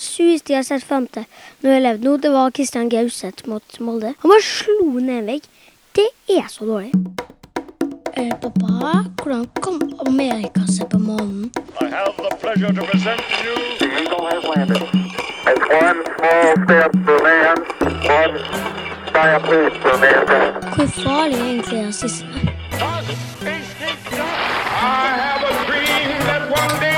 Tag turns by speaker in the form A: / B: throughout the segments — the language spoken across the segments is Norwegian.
A: sjueste jeg har sett frem til når jeg har levd nå, det var Kristian Gauseth mot Molde. Han bare slo ned en vegg. Det er så dårlig. Eh, pappa, hvordan kom Amerika seg på månen?
B: I have the pleasure to present to you
C: The Eagle has landed. It's one small step for man, one giant leap for mankind.
A: Hvor farlig er egentlig rasisme?
B: I have a dream that one day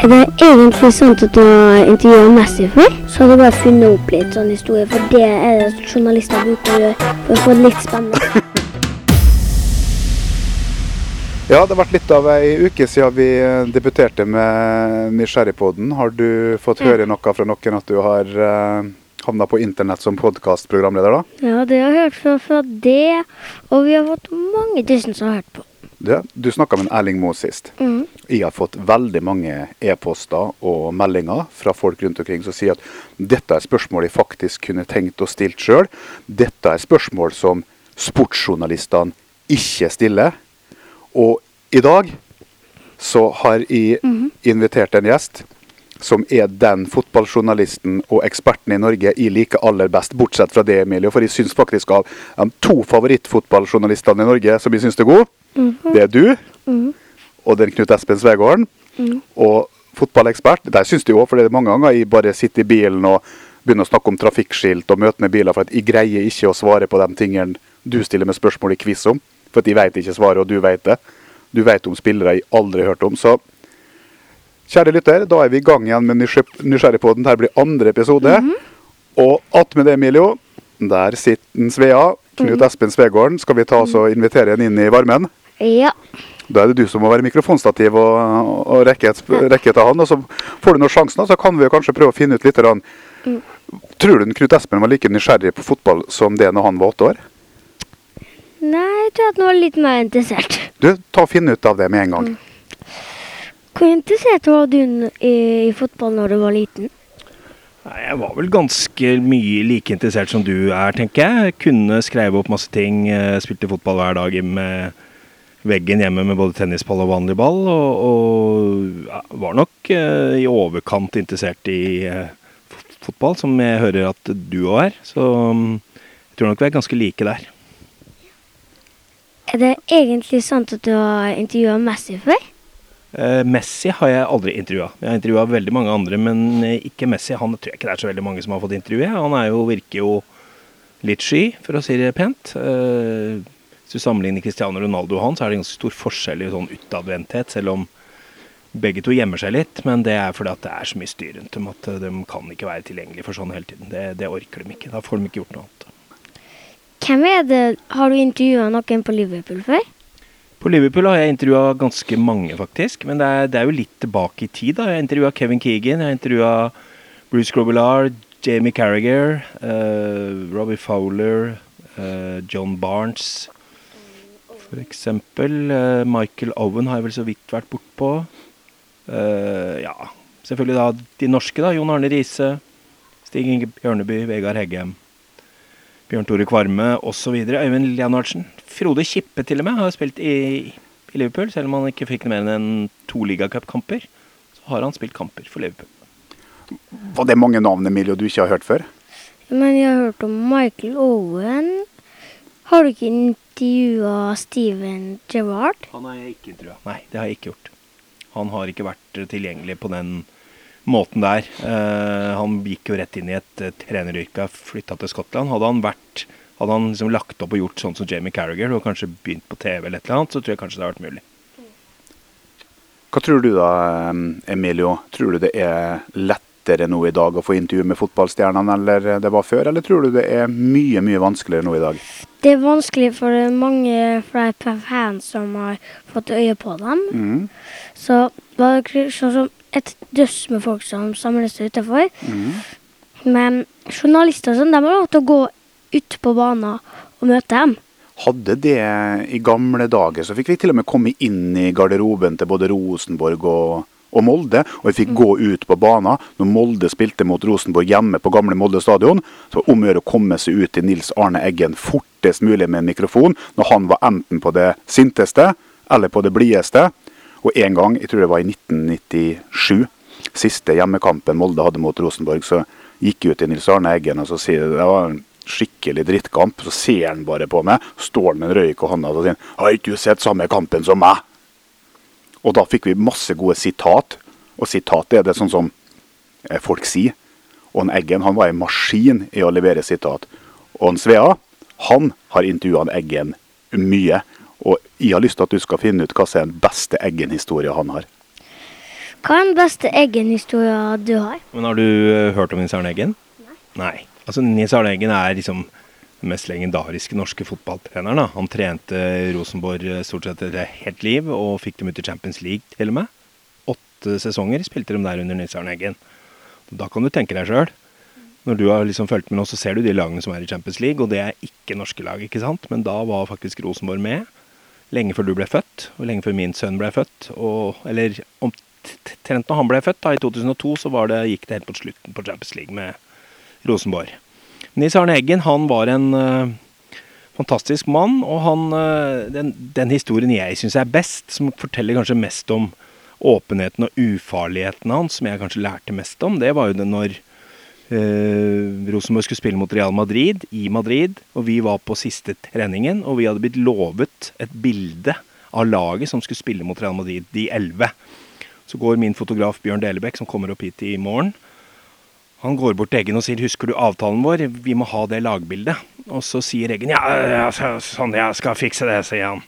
A: Er det egentlig sant at du har intervjua Messi for. Så hadde du bare funnet opp litt sånn historie, for det er det journalister bruker å gjøre for å få det litt spennende.
D: Ja, det har vært litt av ei uke siden vi debuterte med Nysgjerrigpodden. Har du fått høre noe fra noen at du har uh, havna på internett som podkastprogramleder, da?
A: Ja, det har jeg hørt fra, fra det, og vi har fått mange tusen som har hørt på.
D: Du, du snakka med Erling Moe sist.
A: Mm.
D: Jeg har fått veldig mange e-poster og meldinger fra folk rundt omkring som sier at dette er spørsmål jeg faktisk kunne tenkt å stilt sjøl. Dette er spørsmål som sportsjournalistene ikke stiller. Og i dag så har jeg invitert en gjest som er den fotballjournalisten og eksperten i Norge jeg liker aller best, bortsett fra det, Emilie. For jeg syns faktisk av de to favorittfotballjournalistene i Norge som jeg syns er gode, det er du og den Knut Espen Svegården. Og fotballekspert. det syns de òg, for det er mange ganger jeg bare sitter i bilen og begynner å snakke om trafikkskilt og møtende biler, for at jeg greier ikke å svare på de tingene du stiller med spørsmål i quiz om. For at jeg vet ikke svaret, og du vet det. Du vet om spillere jeg aldri har hørt om. Så kjære lytter, da er vi i gang igjen med Nysgjer- Nysgjerrigpodden. Dette blir andre episode. Og attmed det, Emilio, der sitter Svea. Knut Espen Svegården. Skal vi ta oss og invitere en inn i varmen?
A: Ja.
D: Da er det du som må være mikrofonstativ og, og rekke, et, rekke til han. Og så får du noen sjansen, så kan vi jo kanskje prøve å finne ut litt. grann. Tror du Knut Espen var like nysgjerrig på fotball som det når han var åtte år?
A: Nei, jeg tror at han var litt mer interessert.
D: Du, ta og Finn ut av det med en gang.
A: Hvor interessert var du i, i fotball når du var liten?
E: Jeg var vel ganske mye like interessert som du er, tenker jeg. Kunne skrevet opp masse ting. eh, Spilte fotball hver dag med veggen hjemme med både tennisball og vanlig ball. Og, og ja, var nok eh, i overkant interessert i eh, fotball, som jeg hører at du òg er. Så mm, jeg tror nok vi er ganske like der.
A: Er det egentlig sant at du har intervjua Messi før?
E: Eh, Messi har jeg aldri intervjua. Jeg har intervjua veldig mange andre, men eh, ikke Messi. Han tror jeg ikke det er så veldig mange som har fått intervjue. Han jo, virker jo litt sky, for å si det pent. Eh, hvis du sammenligner Cristiano Ronaldo og han, så er det ganske stor forskjell i sånn utadvendthet, selv om begge to gjemmer seg litt. Men det er fordi at det er så mye styr rundt dem at de kan ikke være tilgjengelige for sånn hele tiden. Det, det orker de ikke. Da får de ikke gjort noe annet.
A: Hvem er det? Har du intervjua noen på Liverpool før?
E: På Liverpool har jeg intervjua ganske mange, faktisk. Men det er, det er jo litt tilbake i tid. da. Jeg har intervjua Kevin Keegan, jeg har intervjua Bruce Grobelar, Jamie Carragher, uh, Robbie Fowler, uh, John Barnes for eksempel. Eh, Michael Owen har jeg vel så vidt vært bortpå. Uh, ja, selvfølgelig da de norske, da. Jon Arne Riise, Stig Inge Bjørneby, Vegard Heggem. Bjørn Tore Kvarme osv. Øyvind Leonardsen. Frode Kippe til og med har spilt i, i Liverpool, selv om han ikke fikk mer enn to ligacupkamper. Så har han spilt kamper for Liverpool.
D: Var det mange navn Emilio, du ikke har hørt før?
A: Men jeg har hørt om Michael Owen. Har du ikke intervjua Steven Gerrard?
E: Han har jeg ikke intervjua. Nei, det har jeg ikke gjort. Han har ikke vært tilgjengelig på den måten der. Eh, han gikk jo rett inn i et treneryrke, flytta til Skottland. Hadde han vært hadde han liksom lagt opp og gjort sånn som Jamie Carragher og kanskje begynt på TV, eller et eller annet, så tror jeg kanskje det hadde vært mulig.
D: Hva tror du da, Emilio? Tror du det er lettere nå i dag å få intervju med fotballstjernene eller det var før, eller tror du det er mye, mye vanskeligere nå i dag?
A: Det er vanskelig for det er mange flere fans som har fått øye på dem.
D: Mm.
A: Så det var ikke sånn som et døss med folk som samles utenfor. Men journalister sånn, de har lov til å gå ut på banen og møte dem.
D: Hadde det i gamle dager, så fikk vi til og med komme inn i garderoben til både Rosenborg og, og Molde, og vi fikk gå ut på banen når Molde spilte mot Rosenborg hjemme på gamle Molde stadion. Så om å gjøre å komme seg ut til Nils Arne Eggen fortest mulig med en mikrofon, når han var enten på det sinteste eller på det blideste. Og en gang, jeg tror det var i 1997, siste hjemmekampen Molde hadde mot Rosenborg, så gikk jeg ut til Nils Arne Eggen og så sier det var en skikkelig drittkamp. Så ser han bare på meg, står han med en røyk i hånda og sier 'Har ikke du sett samme kampen som meg?' Og da fikk vi masse gode sitat. Og sitat er det sånn som eh, folk sier. Og en Eggen han var en maskin i å levere sitat. Og en Svea han har intervjua Eggen mye. Og jeg har lyst til at du skal finne ut hva som er den beste Eggen-historia han har.
A: Hva er den beste Eggen-historia du har?
E: Men har du eh, hørt om Nils Arne Eggen? Nei. Altså, Nils Arne Eggen er liksom den mest legendariske norske fotballtreneren. Da. Han trente Rosenborg eh, stort sett et helt liv, og fikk dem ut i Champions League til og med. Åtte sesonger spilte de der under Nils Arne Eggen. Da kan du tenke deg sjøl. Når du har liksom fulgt med nå, så ser du de lagene som er i Champions League, og det er ikke norske lag, ikke sant. Men da var faktisk Rosenborg med. Lenge før du ble født, og lenge før min sønn ble født. Og, eller omtrent når han ble født, da, i 2002, så det, gikk det helt på slutten på Champions League med Rosenborg. Nils Arne Eggen han var en uh, fantastisk mann, og han, uh, den, den, historien jeg syns er best, som forteller kanskje mest om åpenheten og ufarligheten hans, som jeg kanskje lærte mest om, det var jo det når uh, Rosenborg skulle spille mot Real Madrid i Madrid, og vi var på siste treningen, og vi hadde blitt lovet et bilde av laget som skulle spille mot Real Madrid, de elleve. Så går min fotograf Bjørn Delebekk, som kommer opp hit i morgen, han går bort til Eggen og sier 'husker du avtalen vår, vi må ha det lagbildet'. Og så sier Eggen 'ja, ja sånn, jeg skal fikse det', sier han.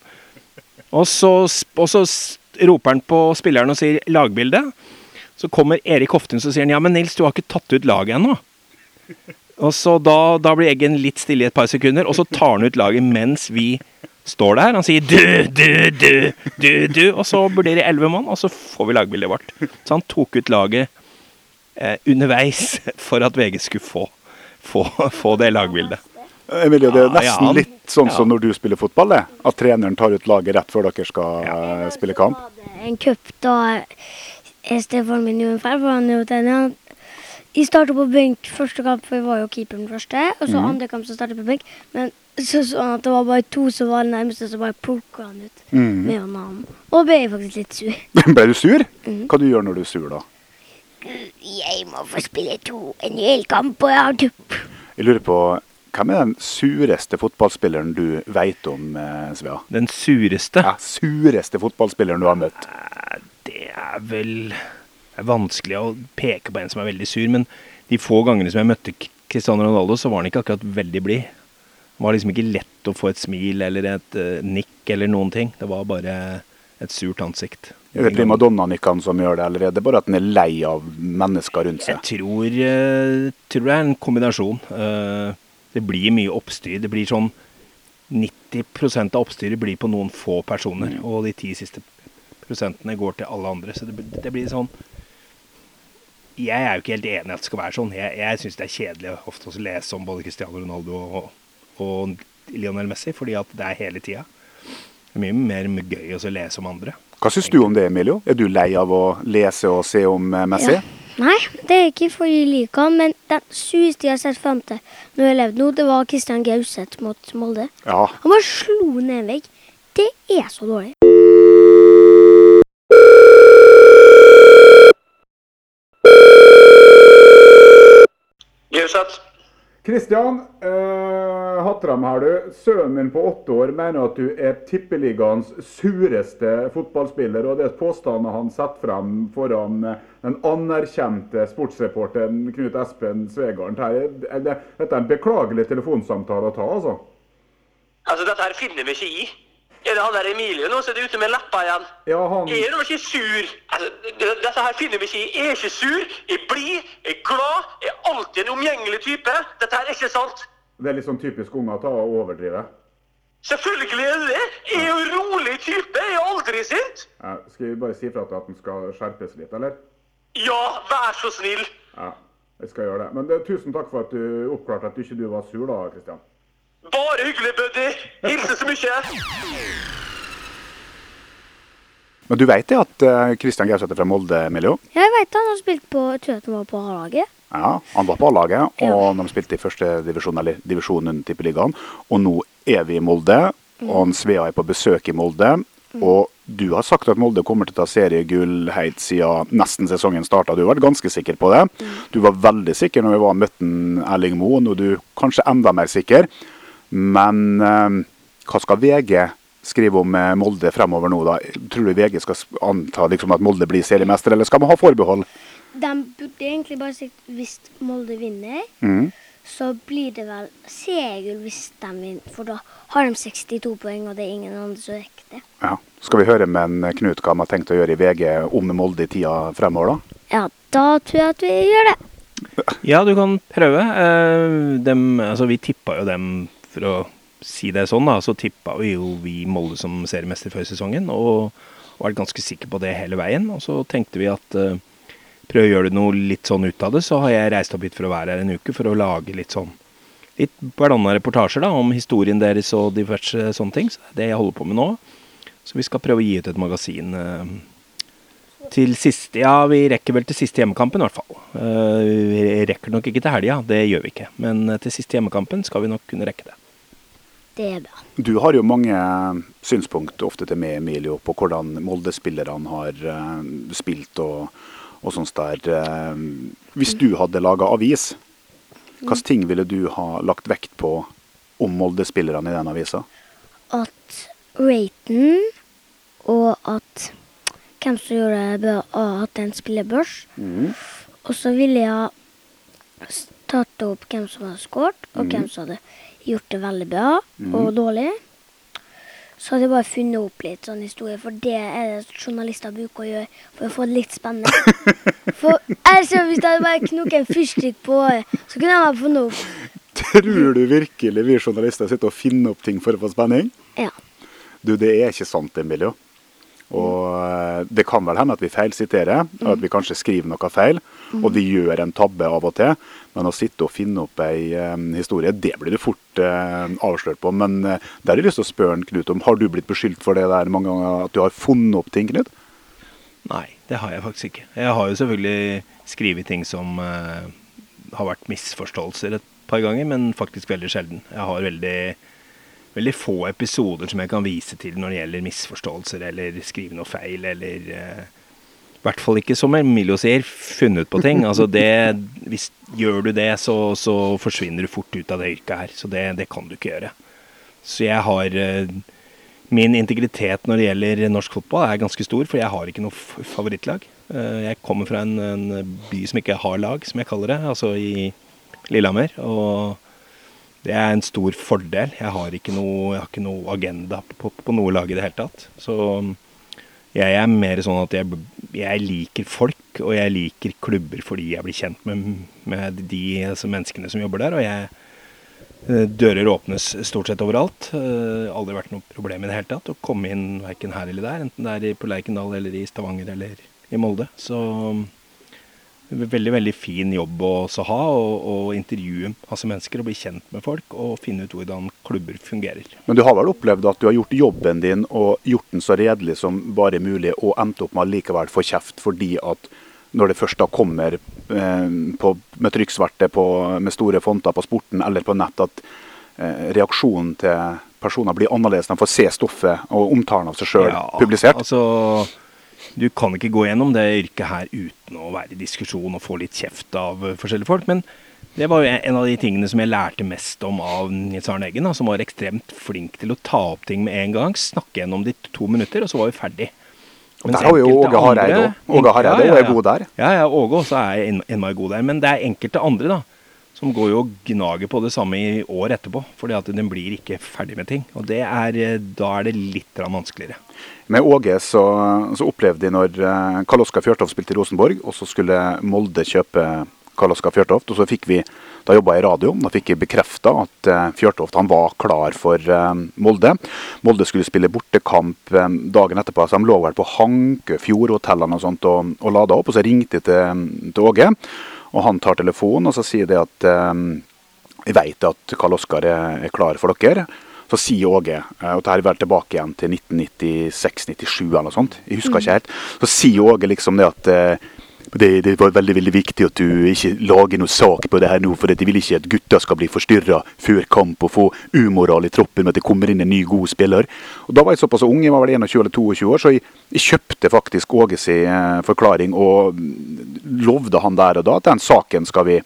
E: Og så, og så roper han på spilleren og sier 'lagbilde'. Så kommer Erik Hoftun og sier han, 'ja, men Nils, du har ikke tatt ut laget ennå'. Og så da, da, blir Eggen litt stille i et par sekunder, og så tar han ut laget mens vi står der. Han sier 'du, du, du, du', du, og så blir det elleve mann, og så får vi lagbildet vårt. Så han tok ut laget eh, underveis for at VG skulle få, få, få det lagbildet.
D: Emilie, det er nesten
E: ja,
D: litt sånn som når du spiller fotball, det. At treneren tar ut laget rett før dere skal spille kamp.
A: En cup da stefaren min gjorde en feil, for han gjorde den. Jeg startet på benk første kamp, for jeg var jo keeperen første. Og så andre kamp så startet jeg på benk. Men så sånn at det var bare to som var nærmeste, så bare plukka han ut
D: Mm.
A: med navn. Og ble jeg faktisk litt sur.
D: Ble du sur?
A: Mm.
D: Hva du gjør når du er sur, da?
A: Jeg må få spille to en hel kamp, og jeg har tupp.
D: Jeg lurer på, Hvem er den sureste fotballspilleren du veit om, eh, Svea?
E: Den sureste
D: Ja, sureste fotballspilleren du har møtt?
E: Er vel Det er vanskelig å peke på en som er veldig sur, men de få gangene som jeg møtte Cristiano Ronaldo, så var han ikke akkurat veldig blid. Det var liksom ikke lett å få et smil eller et uh, nikk eller noen ting. Det var bare et surt ansikt.
D: Er det primadonna-nikkene som gjør det, eller er det bare at han er lei av mennesker rundt
E: Jeg
D: seg?
E: tror, eh, tror det er en kombinasjon. Eh, det blir mye oppstyr. Det blir sånn 90% av oppstyret blir på noen få personer, og de ti siste prosentene går til alle andre. Så det, blir- det blir sånn Jeg er jo ikke helt enig i at det skal være sånn. Jeg, jeg syns det er kjedelig ofte å lese om både Cristiano Ronaldo og, og Lionel Messi, fordi at det er hele tida. Det er mye mer gøy å lese om andre.
D: Hva syns du om det, Emilio? Er du lei av å lese og se om eh, Messi?
A: Ja. Nei, det er ikke fordi jeg liker han, men den sueste jeg har sett fram til når jeg levde nå, det var Kristian Gauseth mot Molde.
D: Ja.
A: Han bare slo ned en vegg. Det er så dårlig.
F: Gauseth.
D: Kristian uh, Hatram her, du. Sønnen min på åtte år mener at du er tippeligaens sureste fotballspiller, og det er påstander han setter frem foran eh, den anerkjente sportsreporteren Knut Espen Svegarden. Dette er en beklagelig telefonsamtale å ta, altså.
G: Altså, dette her finner vi ikke i. Er det han der Emilie nå som er ute med leppa igjen?
D: Ja, han
G: Jeg er nå ikke sur. Altså, dette her finner vi ikke i. Jeg er ikke sur. Jeg er blid. Jeg er glad. Jeg er alltid en omgjengelig type. Dette her er ikke sant.
D: Det er litt sånn typisk unger å ta og overdrive.
G: Selvfølgelig er det. Jeg er jo rolig type. Jeg er aldri sint.
D: Ja, skal vi bare si fra til at han skal skjerpes litt, eller?
G: Ja, vær så snill.
D: Ja, jeg skal gjøre det. Men det, tusen takk for at du oppklarte at du ikke du var sur da, Kristian.
G: Bare hyggelig, buddy. Hilser så mye.
D: Men du vet det at Kristian Christian Gauseth er fra Molde, Emilio?
A: Jeg veit han har spilt på Jeg tror at han var på A-laget.
D: Ja, Han var på A-laget, og
A: Ja.
D: de spilte i første divisjon, eller divisjonen Tippeligaen. Og nå er vi i Molde, og han Svea er på besøk i Molde. Og du har sagt at Molde kommer til å ta seriegull helt siden nesten sesongen starta. Du har vært ganske sikker på det. Du var veldig sikker når vi var møtte Erling Moe, nå er du kanskje enda mer sikker. Men eh, hva skal VG skrive om eh, Molde fremover nå, da? Tror du VG skal anta liksom, at Molde blir seriemester, eller skal man ha forbehold?
A: De burde egentlig bare sagt hvis Molde vinner,
D: mm.
A: så blir det vel seriegull hvis de vinner. For da har de 62 poeng, og det er ingen andre som rekker det.
D: Ja. Skal vi høre med Knut hva han har tenkt å gjøre i VG om Molde i tida fremover, da?
A: Ja, da tror jeg at vi gjør det.
E: Ja, du kan prøve. Eh, dem, altså, vi tippa jo dem, for å si det sånn, da, så tippa vi jo vi Molde som seriemester før sesongen. Og var ganske sikre på det hele veien. Og så tenkte vi at uh, prøve å gjøre noe litt sånn ut av det. Så har jeg reist opp hit for å være her en uke for å lage litt sånn litt blanda reportasjer da, om historien deres og diverse sånne ting. Så det er det jeg holder på med nå. Så vi skal prøve å gi ut et magasin uh, til siste Ja, vi rekker vel til siste hjemmekampen, i hvert fall. Uh, vi rekker nok ikke til helga, det gjør vi ikke. Men til siste hjemmekampen skal vi nok kunne rekke det.
A: Det er bra.
D: Du har jo mange synspunkt ofte til meg, Emilio, på hvordan Molde-spillerne har eh, spilt og, og sånt der. Eh, hvis du hadde laga avis, hvilke ting ville du ha lagt vekt på om Molde-spillerne i den avisa?
A: At raten og at hvem som gjorde det bra, og at en spiller børs. Og så ville jeg starte opp hvem som hadde skåret, og hvem som hadde gjort det veldig bra og dårlig. Så hadde jeg bare funnet opp litt sånn historie, for det er det journalister bruker å gjøre for å få det litt spennende. For ellers hvis jeg hadde bare knoket en fyrstikk på året, så kunne jeg bare funnet opp.
D: Tror du virkelig vi journalister sitter og finner opp ting for å få spenning?
A: Ja.
D: Du, det er ikke sant, Emilio. Og eh, det kan vel hende at vi feilsiterer, at vi kanskje skriver noe feil. Og vi gjør en tabbe av og til. Men å sitte og finne opp ei um, historie, det blir du fort uh, avslørt på. Men uh, der har jeg lyst til å spørre Knut om, har du blitt beskyldt for det der mange ganger, at du har funnet opp ting, Knut?
E: Nei, det har jeg faktisk ikke. Jeg har jo selvfølgelig skrevet ting som uh, har vært misforståelser et par ganger, men faktisk veldig sjelden. Jeg har veldig, veldig få episoder som jeg kan vise til når det gjelder misforståelser eller skrive noe feil eller eh, I hvert fall ikke, som Emilio sier, funnet på ting. Altså det, hvis Gjør du det, så, så forsvinner du fort ut av det yrket her. Så det, det kan du ikke gjøre. Så jeg har eh, Min integritet når det gjelder norsk fotball er ganske stor, for jeg har ikke noe favorittlag. Eh, Jeg kommer fra en, en by som ikke har lag, som jeg kaller det, altså i Lillehammer. Og det er en stor fordel. Jeg har ikke noe, har ikke noe agenda på, på noe lag i det hele tatt. Så jeg er mer sånn at jeg, jeg liker folk, og jeg liker klubber fordi jeg blir kjent med, med de altså menneskene som jobber der. og jeg Eh, Dører åpnes stort sett overalt. Eh, Aldri vært noe problem i det hele tatt å komme inn verken her eller der. Enten det er på Lerkendal eller i Stavanger eller i Molde. Så er veldig veldig fin jobb å ha. Å intervjue masse mennesker og bli kjent med folk. Og finne ut hvordan klubber fungerer.
D: Men du har vel opplevd at du har gjort jobben din og gjort den så redelig som bare mulig, og endt opp med å likevel få kjeft fordi at når det først da kommer eh, på, med trykksverte på, med store fonter på sporten eller på nett, at eh, reaksjonen til personer blir annerledes. De får se stoffet og omtalen av seg sjøl
E: Ja,
D: publisert.
E: Altså, du kan ikke gå gjennom det yrket her uten å være i diskusjon og få litt kjeft av eh, forskjellige folk. Men det var jo en av de tingene som jeg lærte mest om av Nils Arne Eggen, da, som var ekstremt flink til å ta opp ting med en gang, snakke gjennom det i to minutter, og så var vi ferdig. Mens
D: Der har jo Åge Hareide òg. Åge Hareide er god der.
E: Ja, ja, Åge også er en- innmari god der. Men det er enkelte andre da, som går jo og gnager på det samme i år etterpå. Fordi at den blir ikke ferdig med ting. Og er, eh, da er det litt vanskeligere.
D: Med Åge så, så opplevde de når eh, Karl Oskar Fjørtoft spilte i Rosenborg, og så skulle Molde kjøpe Karl Oskar Fjørtoft. Og så fikk vi, da jobba jeg i radio, da fikk jeg bekrefta at eh, Fjørtoft han var klar for Molde. Molde skulle spille bortekamp dagen etterpå, så de lå vel på Hankø, Fjordhotellene og sånt og, og lada opp. Og så ringte jeg til, til Åge, og han tar telefonen og så sier det at eh, jeg vet at Karl Oskar er, er klar for dere. så sier Åge, eh, og dette er vel tilbake igjen til 1996-97 eller noe sånt, jeg husker ikke helt, så sier Åge liksom det at eh, det, det var veldig veldig viktig at du ikke lager noe sak på det her nå, for jeg vil ikke at gutta skal bli forstyrra før kamp og få umoral i troppen med at det kommer inn en ny, god spiller. Og Da var jeg såpass ung, jeg var vel 21 eller 22 år, så jeg, jeg kjøpte faktisk Åge sin eh, forklaring og lovde han der og da at den saken skal vi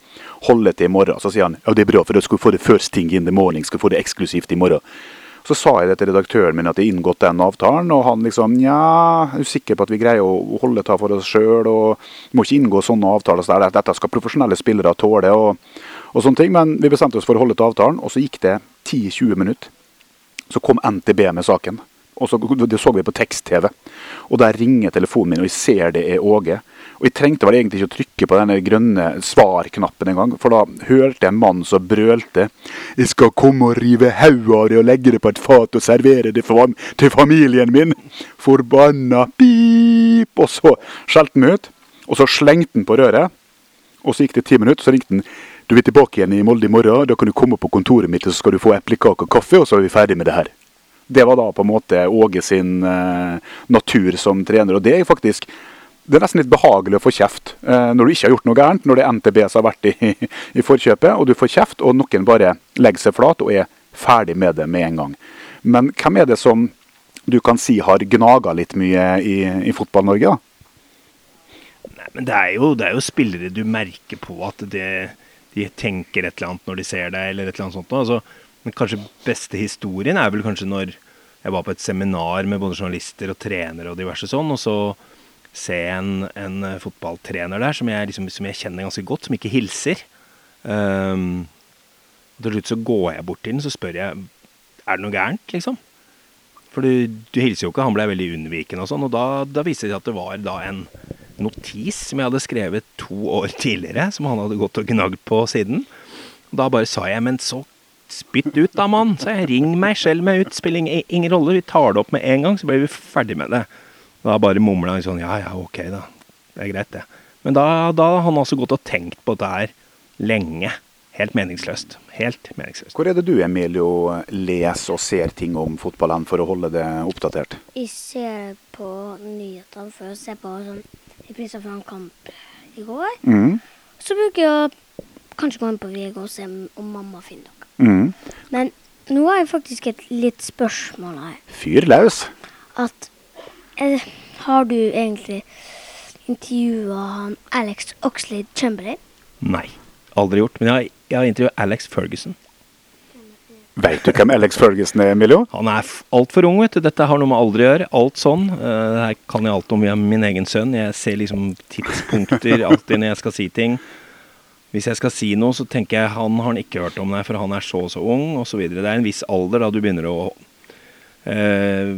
D: holde til i morgen. Så sier han ja det er bra, for da skal vi få det first thing in the morning, skal vi få det eksklusivt i morgen. Så sa jeg det til redaktøren min at jeg inngått den avtalen, og han liksom Nja, er du sikker på at vi greier å holde det for oss sjøl, og vi må ikke inngå sånne avtaler. Så der, dette skal profesjonelle spillere tåle, og, og sånne ting. Men vi bestemte oss for å holde til avtalen, og så gikk det 10-20 minutter. Så kom NTB med saken. Og så, Det så vi på tekst-TV. Og Der ringer telefonen min, og jeg ser det er Åge. Og Jeg trengte vel egentlig ikke å trykke på denne grønne svar-knappen engang, for da hørte jeg en mann som brølte 'Jeg skal komme og rive hodet av det og legge det på et fat og servere det for, til familien min'. Forbanna pip! Og så skjelte han ut, og så slengte han på røret. Og så gikk det ti minutter, så ringte han. Du er tilbake igjen i Molde i morgen, da kan du komme på kontoret mitt, og så skal du få eplekake og kaffe, og så er vi ferdig med det her. Det var da på en måte Åge sin eh, natur som trener, og det er faktisk det er nesten litt behagelig å få kjeft eh, når du ikke har gjort noe gærent, når det er NTB som har vært i, i forkjøpet, og du får kjeft, og noen bare legger seg flat og er ferdig med det med en gang. Men hvem er det som du kan si har gnaga litt mye i, i Fotball-Norge? da?
E: Nei, men det er, jo, det er jo spillere du merker på at det, de tenker et eller annet når de ser deg, eller et eller annet sånt. da, Altså, den kanskje beste historien er vel kanskje når jeg var på et seminar med både journalister og trenere og diverse sånn, og så se en, en fotballtrener der som jeg, liksom, som jeg kjenner ganske godt, som ikke hilser. Um, og til slutt så går jeg bort til den så spør jeg er det noe gærent, liksom. For du, du hilser jo ikke, han ble veldig unnvikende og sånn. Og da, da viste det seg at det var da en notis som jeg hadde skrevet to år tidligere, som han hadde gått og gnagd på siden. Og da bare sa jeg, men så spytt ut da, mann. Så jeg ring meg, selv meg ut, spiller ingen, ingen rolle. Vi tar det opp med en gang, så blir vi ferdig med det. Da bare mumla han sånn, ja ja, ok da. Det er greit, det. Men da, da har han altså gått og tenkt på dette her lenge. Helt meningsløst. Helt meningsløst.
D: Hvor er det du, Emilio, leser og ser ting om fotballen for å holde det oppdatert?
A: Jeg ser på nyhetene før å ser på sånn Jeg priser for en kamp i går.
D: Mm.
A: Så bruker jeg å kanskje gå inn på VG og se om mamma finner noe.
D: Mm.
A: Men nå har jeg faktisk et litt spørsmål her.
D: Fyr løs.
A: At eh, Har du egentlig intervjua han Alex Oxlade Chamberlain?
E: Nei. Aldri gjort. Men jeg har, jeg har intervjuet Alex Ferguson.
D: Veit du hvem Alex Ferguson er, Emilio?
E: Han er altfor ung, vet du. Dette har noe med alder å gjøre. Alt sånn. Uh, det her kan jeg alt om via min egen sønn. Jeg ser liksom tidspunkter alltid når jeg skal si ting. Hvis jeg skal si noe, så tenker jeg han har han ikke hørt om, nei, for han er så og så ung, osv. Det er en viss alder da du begynner å eh,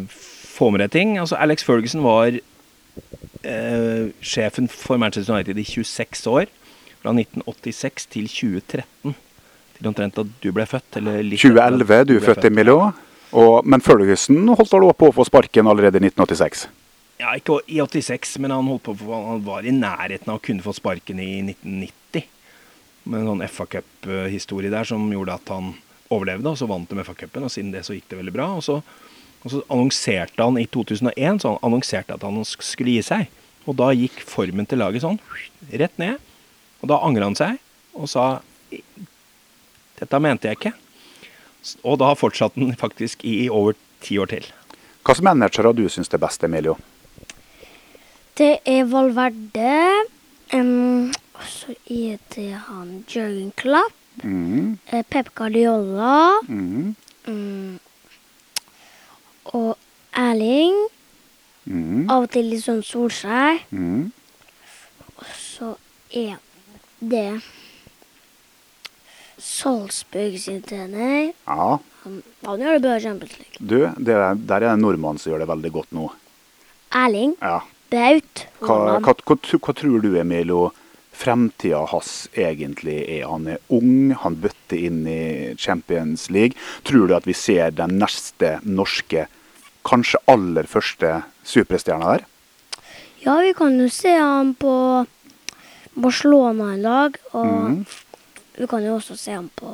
E: få med deg ting. Altså, Alex Ferguson var eh, sjefen for Manchester United i 26 år. Fra 1986 til 2013. Til omtrent da du ble født. Eller litt
D: 2011, du er
E: født,
D: født, Emilio. Og, men Ferguson holdt da på å få sparken allerede i 1986.
E: Ja, ikke i 86, men han, holdt på, han var i nærheten av å kunne få sparken i 1990. Med en sånn FA Cup-historie der som gjorde at han overlevde, og så vant de FA Cupen. Og siden det så gikk det veldig bra. Og så, og så annonserte han i 2001 så han annonserte at han skulle gi seg. Og da gikk formen til laget sånn, rett ned. Og da angra han seg og sa dette mente jeg ikke. Og da fortsatte han faktisk i over ti år til.
D: Hva slags managere du syns er best, Emilio?
A: Det er Valverde. Um, og så er det han Jørgen Klapp.
D: Mm,
A: eh, Pep Guardiola.
D: mm,
A: mm, og Erling.
D: mm,
A: Av og til litt sånn Solskjær.
D: mm.
A: Og så er det Salzburg sin trener.
D: Ja,
A: Han, han gjør det bra i Champions League.
D: du, det er, der er det en nordmann som gjør det veldig godt nå.
A: Erling
D: Ja.
A: Braut
D: Hva, hva, hva, hva tror du, Emilio, fremtida hans egentlig er? Han er ung, han bøtter inn i Champions League. Tror du at vi ser den neste norske, kanskje aller første superstjerna der?
A: Ja, vi kan jo se han på Barcelona en dag. Og
D: mm.
A: vi kan jo også se han på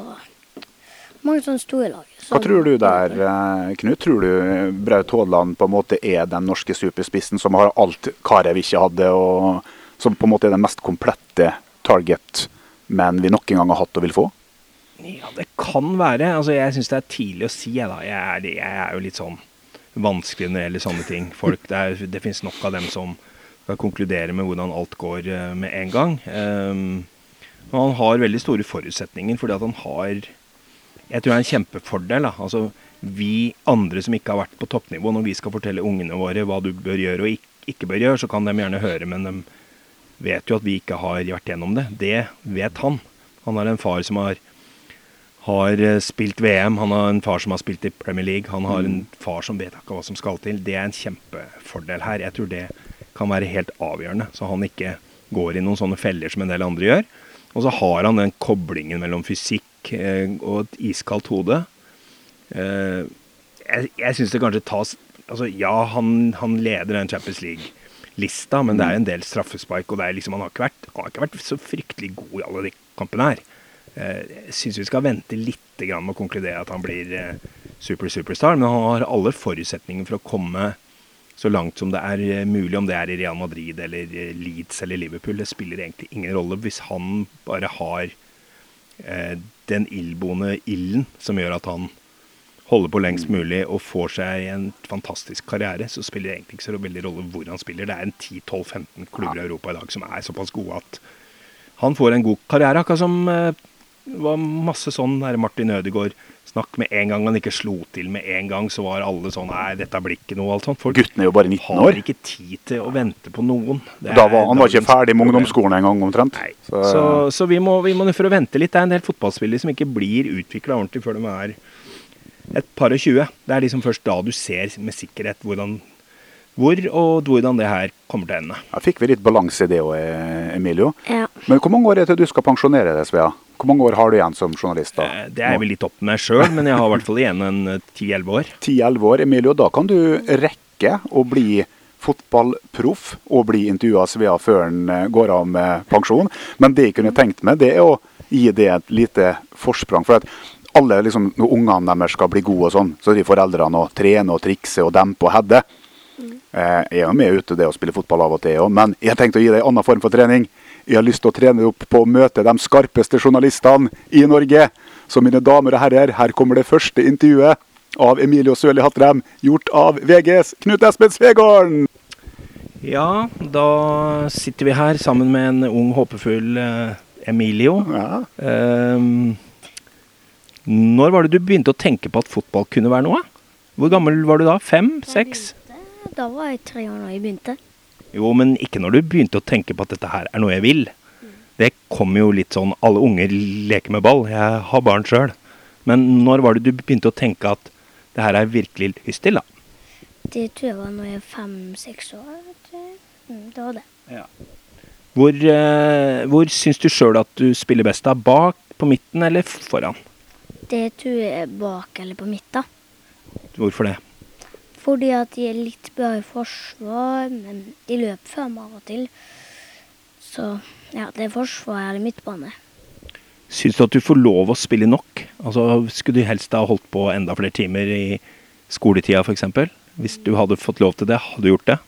A: Mange sånne store lag.
D: Hva tror du der, eh, Knut? Tror du Braut Haaland på en måte er den norske superspissen som har alt Karev ikke hadde, og som på en måte er den mest komplette target men vi nok en gang har hatt og vil få?
E: Ja, det kan være. Altså, jeg syns det er tidlig å si, jeg, da. Jeg er, jeg er jo litt sånn vanskelig når det gjelder sånne ting. Folk, det, er, det finnes nok av dem som skal konkludere med hvordan alt går eh, med en gang. Um, men han har veldig store forutsetninger, fordi at han har Jeg tror det er en kjempefordel. Da. Altså, vi andre som ikke har vært på toppnivå, når vi skal fortelle ungene våre hva du bør gjøre og ikke, bør gjøre, så kan de gjerne høre, men de vet jo at vi ikke har vært gjennom det. Det vet han. Han har en far som har, har eh, spilt VM, han har en far som har spilt i Premier League, han har en far som vet ikke hva som skal til. Det er en kjempefordel her. Jeg tror det kan være helt avgjørende, så han ikke går i noen sånne feller som en del andre gjør. Og så har han den koblingen mellom fysikk eh, og et iskaldt hode. Eh, jeg jeg syns det kanskje tas Altså, ja, han, han leder den Champions League-lista, men det er en del straffespark, og det er liksom, han, har ikke vært, har ikke vært så fryktelig god i alle de kampene her. Eh, Jeg syns vi skal vente litt med å konkludere at han blir eh, super superstar, men han har alle forutsetninger for å komme så langt som det er mulig, om det er i Real Madrid eller Leeds eller Liverpool. Det spiller egentlig ingen rolle hvis han bare har den ildboende ilden som gjør at han holder på lengst mulig og får seg en fantastisk karriere, så spiller det egentlig ikke så veldig rolle hvor han spiller. Det er en 10-12-15 klubber i Europa i dag som er såpass gode at han får en god karriere. Akkurat som eh, det var masse sånn der Martin Ødegaard snakk med en gang han ikke slo til med en gang, så var alle sånn Nei, dette blir ikke noe. alt sånt. Folk
D: Gutten er jo bare 19 år.
E: har ikke tid til å vente på noen. Det
D: Da
E: er
D: var, han var ikke ferdig med ungdomsskolen engang, omtrent.
E: Nei.
D: Så,
E: Så, så vi må, vi må for å vente litt. Det er en del fotballspillere som ikke blir utvikla ordentlig før de er et par og tjue. Det er liksom først da du ser med sikkerhet hvordan, hvor og hvordan det her kommer til å ende.
D: ja, fikk vi litt balanse i det òg, Emilio.
A: Ja.
D: Men hvor mange år er det til du skal pensjonere deg, Svea? Hvor mange år har du igjen som journalist? da?
E: Eh, Det er jeg vel litt opp med sjøl, men jeg har i hvert fall igjen en eh, 10-11 år.
D: 10-11 år, Emilio. Da kan du rekke å bli fotballproff og bli intervjua av Svea før han eh, går av med pensjon. Men det jeg kunne tenkt meg, det er å gi det et lite forsprang. For at alle liksom, når ungene deres skal bli gode og sånn, så er de foreldrene og trene og trikse og dempe og header. Eh, Jeg er jo med ute det å spille fotball av og til òg, men jeg har tenkt å gi deg en annen form for trening. Jeg har lyst til å trene opp på å møte de skarpeste journalistene i Norge. Så mine damer og herrer, her kommer det første intervjuet av Emilio Sørli Hattrem, gjort av VGs Knut Espen Svegården.
E: Ja, da sitter vi her sammen med en ung, håpefull eh, Emilio.
D: Ja.
E: Um, når var det du begynte å tenke på at fotball kunne være noe? Hvor gammel var du da? Fem? Seks?
A: Da var jeg tre år da jeg begynte.
E: Jo, men ikke når du begynte å tenke på at dette her er noe jeg vil. Det kom jo litt sånn Alle unger leker med ball. Jeg har barn sjøl. Men når var det du begynte å tenke at det her er virkelig lyst til, da?
A: Det tror jeg var når jeg var fem-seks år. Mm, det var det.
E: Hvor, eh, hvor syns du sjøl at du spiller best? da? Bak, på midten eller foran?
A: Det tror jeg er bak eller på midten.
E: Hvorfor det?
A: Fordi at de er litt bra i forsvar, men de løper fra meg av og til. Så ja, det er forsvar eller midtbane.
E: Syns du at du får lov å spille nok? Altså, Skulle du helst ha holdt på enda flere timer i skoletida f.eks.? Hvis du hadde fått lov til det, hadde du gjort det?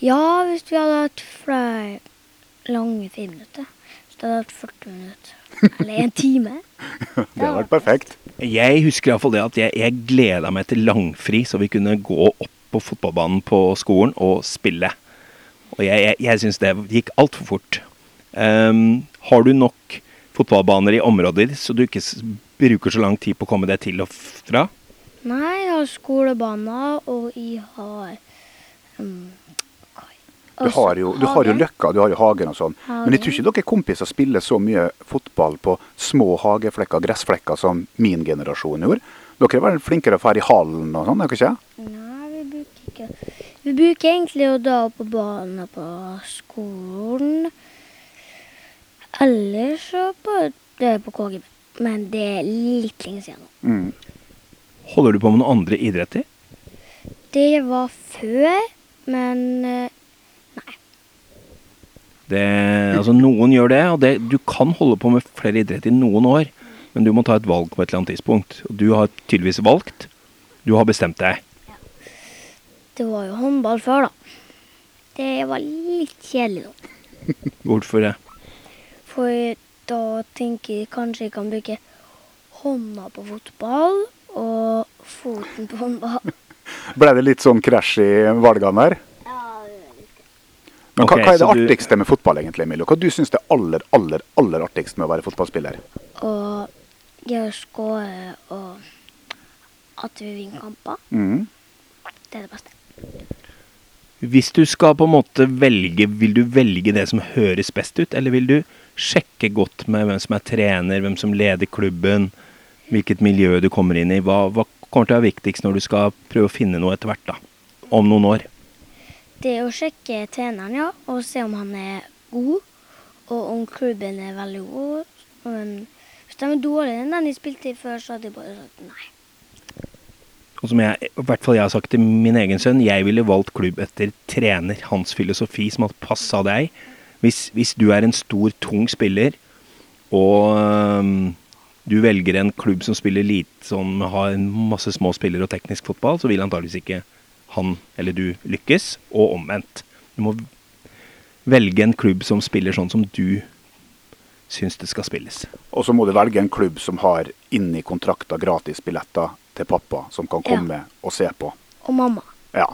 A: Ja, hvis vi hadde hatt flere lange friminutter. Hvis det hadde vært 40 minutter. Eller en time.
D: Det hadde vært perfekt.
E: Jeg husker iallfall det at jeg, jeg gleda meg til langfri, så vi kunne gå opp på fotballbanen på skolen og spille. Og jeg, jeg, jeg syns det gikk altfor fort. Um, har du nok fotballbaner i området ditt, så du ikke bruker så lang tid på å komme deg til og fra?
A: Nei, jeg har skolebaner, og jeg har um,
D: Du har jo, du har jo Løkka, du har jo Hagen og sånn. Men jeg tror ikke dere kompiser spiller så mye fotball på små hageflekker, gressflekker, som min generasjon gjorde. Dere er vel flinkere å dra i hallen og sånn, er dere ikke?
A: Nei, vi bruker ikke Vi bruker egentlig å dra på banen på skolen. Eller så på, det er på KGB. Men det er litt lenge siden nå.
D: Mm.
E: Holder du på med noen andre idretter?
A: Det var før, men eh,
E: Det, altså Noen gjør det, og det, du kan holde på med flere idretter i noen år. men du må ta et valg på et eller annet tidspunkt. Og du har tydeligvis valgt. Du har bestemt deg.
A: Det var jo håndball før, da. Det var litt kjedelig nå.
E: Hvorfor det?
A: For da tenker jeg kanskje jeg kan bruke hånda på fotball og foten på håndball.
D: Ble det litt sånn krasj i valgene der? Men hva,
E: Ok,
D: hva er det
E: artigste du-
D: med fotball, egentlig, Emilio? Hva du syns er aller, aller, aller artigst med å være fotballspiller?
A: Og gjøre skåre og at vi vinner kamper.
D: Mm.
A: Det er det beste.
E: Hvis du skal på en måte velge, vil du velge det som høres best ut, eller vil du sjekke godt med hvem som er trener, hvem som leder klubben, hvilket miljø du kommer inn i? Hva, hva kommer til å være viktigst når du skal prøve å finne noe etter hvert, da? Om noen år?
A: Det er å sjekke treneren, ja, og se om han er god, og om klubben er veldig god. Hvis de er dårligere enn den de spilte i før, så hadde de bare sagt nei.
E: Og som jeg, i hvert fall jeg har sagt til min egen sønn, jeg ville valgt klubb etter trener, hans filosofi som hadde passa deg. Hvis, hvis du er en stor, tung spiller, og øhm, du velger en klubb som spiller lite, som har masse små spillere og teknisk fotball, så vil antageligvis ikke han eller du lykkes, og omvendt. Du må velge en klubb som spiller sånn som du syns det skal spilles.
D: Og så må du velge en klubb som har inni kontrakta gratisbilletter til pappa, som kan
A: Ja.
D: komme og se på.
A: Og mamma.
D: Ja.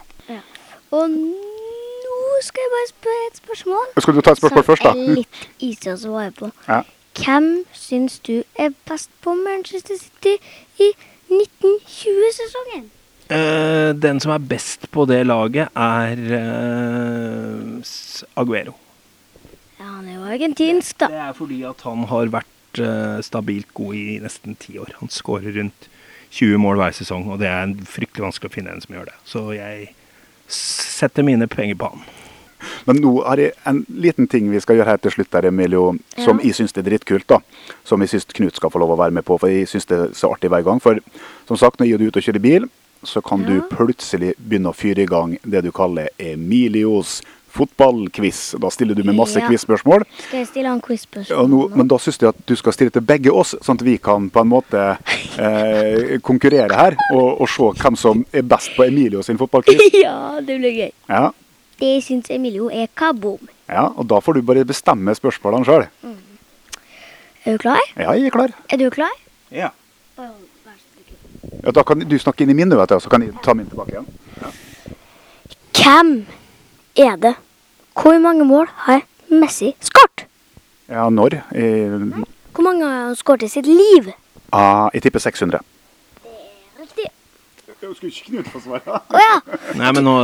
A: Og nå skal jeg bare spørre et spørsmål.
D: Skal du ta et spørsmål først, da?
A: Som er litt easy å svare på.
D: Ja.
A: Hvem syns du er best på Manchester City i 1920-sesongen?
E: Eh, den som er best på det laget, er uh, Aguero.
A: Ja, han er jo argentinsk, da.
E: Det er fordi at han har vært uh, stabilt god i nesten ti år. Han skårer rundt 20 mål hver sesong, og det er en fryktelig vanskelig å finne en som gjør det. Så jeg setter mine penger på han.
D: Men nå har jeg en liten ting vi skal gjøre her til slutt, der, Emilio, som
A: Ja.
D: jeg syns er drittkult. da. Som jeg syns Knut skal få lov å være med på, for jeg syns det er så artig hver gang. For som sagt, når jeg er ute og kjører bil, så kan du plutselig begynne å fyre i gang det du kaller Emilios fotballquiz. Da stiller du med masse
A: Ja.
D: quiz-spørsmål.
A: Skal jeg stille han quizspørsmål?
D: nå, men da syns jeg at du skal stille til begge oss, sånn at vi kan på en måte eh, konkurrere her. Og, og se hvem som er best på Emilio sin fotballquiz.
A: ja, det blir gøy.
D: Ja.
A: Det syns Emilio er kaboom.
D: ja, og da får du bare bestemme spørsmålene sjøl.
A: Er du klar?
D: Ja, jeg er klar.
A: Er du klar?
E: Ja.
D: Ja, da kan du snakke inn i min, vet du, så kan jeg ta min tilbake igjen.
A: Hvem er det? Hvor mange mål har Messi skåret?
D: Ja, når? I...
A: Hvor mange har han skåret i sitt liv?
D: ah, jeg tipper 600.
A: Riktig.
D: Skulle ikke Knut få svare?
A: Å ja.
E: Nei, men nå,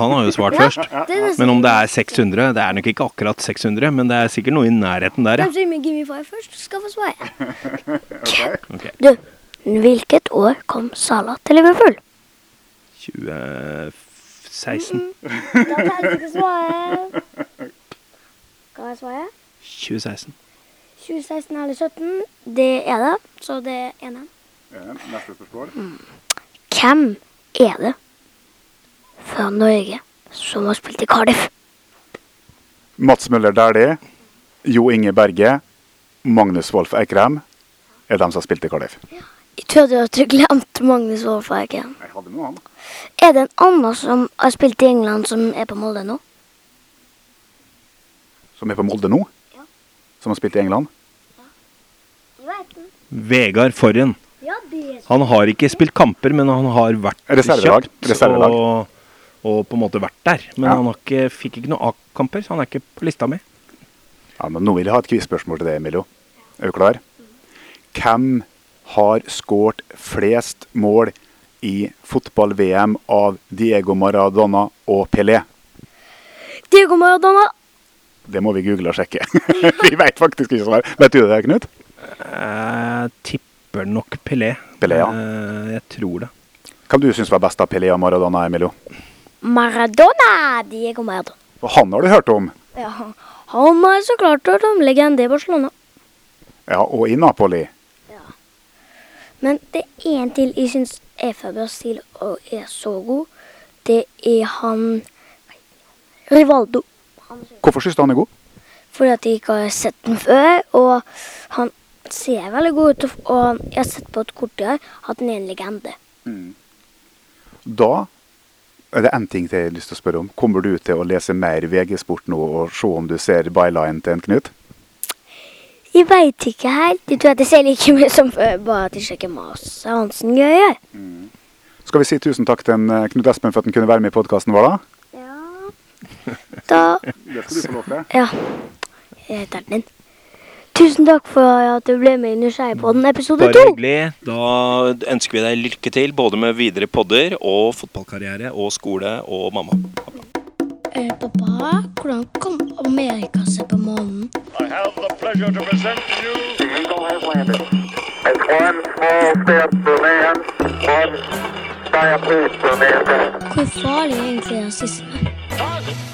E: Han har jo svart
A: ja.
E: først. Men om det er 600 Det er nok ikke akkurat 600, men det er sikkert noe i nærheten der, ja.
A: Kanskje Jimmy Gimme Five først skal få svare.
E: okay.
A: Du, hvilket år kom Salah til Liverpool?
E: 2016.
A: Da kan jeg ikke svare. Hva er svaret?
E: 2016.
A: 2016 eller 17? Det er det, så det er ene.
D: Neste spørsmål.
A: Hvem er det fra Norge som har spilt i Cardiff?
D: Mats Møller Dæhlie, Jo Inge Berge, Magnus Wolff Eikrem er dem som har spilt i Cardiff.
A: Jeg trodde at du glemte Magnus Wolfhagen.
D: Jeg hadde noe annet.
A: Er det en annen som har spilt i England, som er på Molde nå?
D: Som er på Molde nå?
A: Ja.
D: Som har spilt i England?
A: Jeg vet den.
E: Vegard Forhen.
A: Ja, det
E: Han har ikke spilt kamper, men han har vært
D: Reservelag. Reservelag.
E: Og, og på en måte vært der. Men
D: Ja.
E: han har ikke, fikk ikke noen A-kamper, så han er ikke på lista mi.
D: Ja, men Nå vil jeg ha et quiz-spørsmål til deg, Emilio. Er du klar? Hvem har skåret flest mål i fotball-VM av Diego Maradona og Pelé?
A: Diego Maradona.
D: Det må vi google og sjekke. vi vet faktisk ikke svar. Vet du det, Knut?
E: Jeg tipper nok Pelé.
D: Pelé, ja.
E: Eh, Jeg tror det.
D: Hvem du syns var best av Pelé og Maradona, Emilio?
A: Maradona! Diego Maradona.
D: Han har du hørt om.
A: Ja, han har så klart hørt om legende i Barcelona.
D: Ja, og i Napoli.
A: Men det er en til jeg syns er fra Brasil og er så god. Det er han Rivaldo.
D: Hvorfor syns du han er god?
A: Fordi at jeg ikke har sett den før. Og han ser veldig god ut, og- jeg har sett på et kort jeg har, at den er en legende.
D: Da er det én ting til jeg har lyst til å spørre om. Kommer du til å lese mer VG-sport nå og se om du ser byline til en Knut?
A: Jeg veit ikke helt. Jeg tror at jeg ser like mye som før, bare at jeg sjekker masse Hansen gjør.
D: Skal vi si tusen takk til en, eh, Knut Espen for at han kunne være med i podkasten vår, da?
A: Ja. Da
D: Det skal du få lov til.
A: Ja. Jeg heter den. din. Tusen takk for at du ble med i Nysgjerrigpodden episode
E: Bare
A: to.
E: hyggelig. Da ønsker vi deg lykke til både med videre podder og fotballkarriere og skole og mamma.
A: Eh, pappa, hvordan kom Amerika seg på månen?
F: I have the pleasure to present to you
C: The Eagle has landed. It's one small step for man, one giant leap for mankind.
A: Farlig er egentlig rasisme?
F: Toss